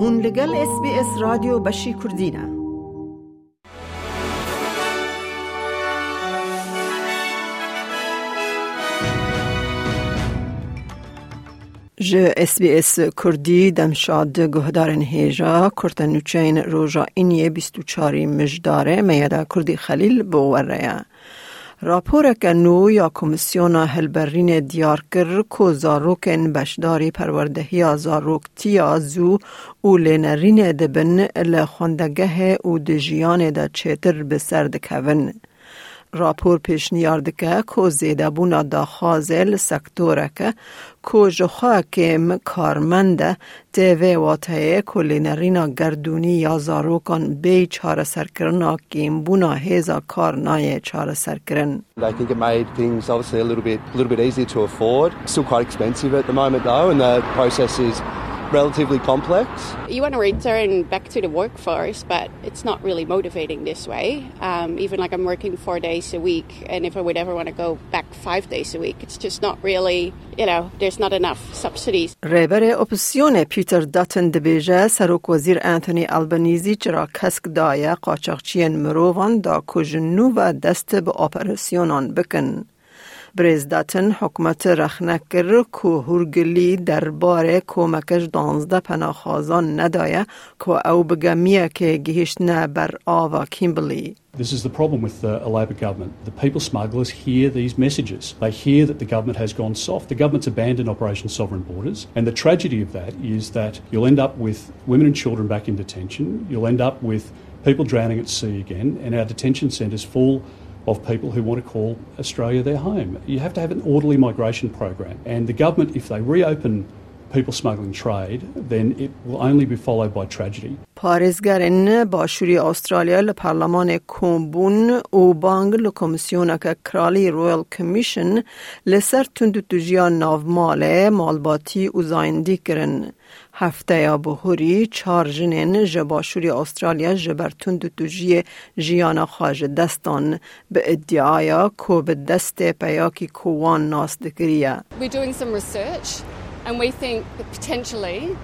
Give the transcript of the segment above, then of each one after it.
هون لگل اس بی اس رادیو بشی کردینه ج اس بی اس کردی دمشاد گهدارن هیجا کرتن نوچین روژا اینیه بیستو چاری مجداره میادا کردی خلیل بوره راپورک نو یا کمیسیون هلبرین دیار کر کو زاروکن بشداری پروردهی زاروک تیا زو او لینرین دبن لخوندگه او دجیان دا چیتر بسر دکون. راپور پیشنیار که کو زیده بونا دا خازل سکتوره که کو جخوا که کارمنده تیوه واتهه کلینرینا گردونی یا زاروکان بی چاره کیم بونا هیزا کار نای چاره سرکرن I think it made things obviously a little bit, a little bit easier to afford. Still quite expensive at the moment though and the process is relatively complex. You want to return back to the workforce, but it's not really motivating this way. Um, even like I'm working four days a week, and if I would ever want to go back five days a week, it's just not really, you know, there's not enough subsidies. ریبر اپسیون پیتر داتن دبیجه سروک وزیر انتونی البنیزی چرا کسک دایه قاچاقچین مروان دا کجنو و دست به اپراسیونان بکن. بریزداتن حکومت رخنکر که هرگلی درباره کمکش دانزده پناهخوازان ندایه که او بگمیه که گهشت نه بر آوا کیمبلی. This is the problem with the, a Labor government. The people smugglers hear these messages. They hear that the government has gone soft. The government's abandoned Operation Sovereign Borders. And the tragedy of that is that you'll end up with women and children back in detention. You'll end up with people drowning at sea again. And our detention centres full of people who want to call Australia their home. You have to have an orderly migration program. And the government, if they reopen people smuggling trade, then it will only be followed by tragedy. پارێزگەرن باشووری ئوسترالیا لە پارلەمانێک کۆمبوون و بانگ لە کۆمسیۆنەکە کرالی ڕۆیل کمیشن لەسەر تونند و توژیان ناوماڵێ ماڵباتی و زایندی کرن. هفته یا بهوری چار جنین جباشوری استرالیا جبر تند و توجی جیانا خواج دستان به ادعایا کو به دست پیاکی کوان ناس دکریه. We're doing some research and we think that potentially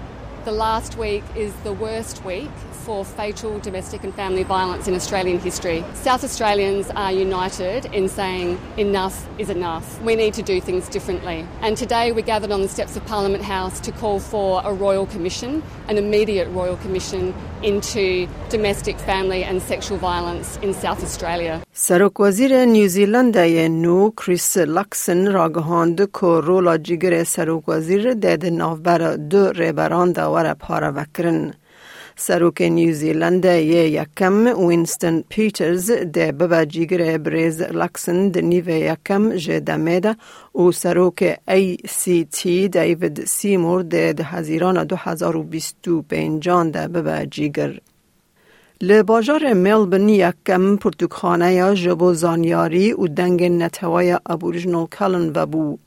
the last week is the worst week for fatal domestic and family violence in Australian history. South Australians are united in saying enough is enough. We need to do things differently. And today we gathered on the steps of Parliament House to call for a royal commission, an immediate royal commission into domestic, family and sexual violence in South Australia. سرک وزیر نیوزیلند نو کریس لکسن را گهاند که رولا جگر سرک وزیر دید نافبر دو ریبران داور پارا وکرن. سروک نیوزیلند یکم وینستن پیترز ده ببا جیگر بریز لکسن ده نیو یکم جدمه و سروک ای سی تی دیوید سیمور ده ده هزیران دو هزار و بیستو پینجان ده ببا جیگر. لباجار ملبن یکم پرتوکخانه یا جبو زانیاری و دنگ نتوای ابوریجنال کلن و بو.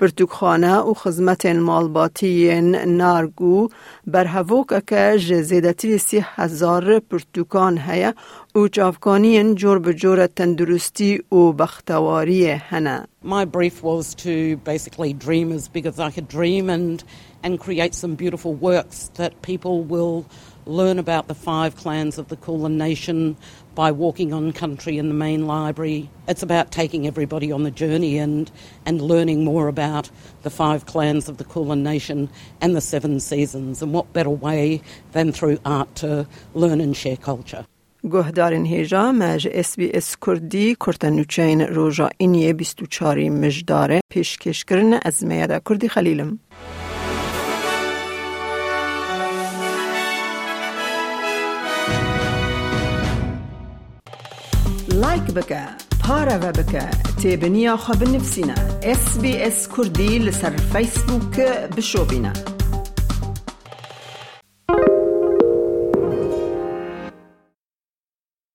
پرتوکخانه و خدمت مالباتی نارگو بر هفوک که زیدتی سی هزار پرتوکان هیا و چافکانی جور به جور تندرستی و بختواری هنه. My brief was to basically dream as big as I could dream and, and create some beautiful works that people will learn about the five clans of the Kulin Nation by walking on country in the main library. It's about taking everybody on the journey and, and learning more about the five clans of the Kulin Nation and the seven seasons. And what better way than through art to learn and share culture. گهدارین هیجا مج اس بی اس کردی کرتنوچین روژا اینیه 24 مجداره پیشکش کرن از میاده کردی خلیلم. لایک بکه پاره و بکه تیبنیا خواب نفسینا اس بی اس کردی لسر فیسبوک بشو بینه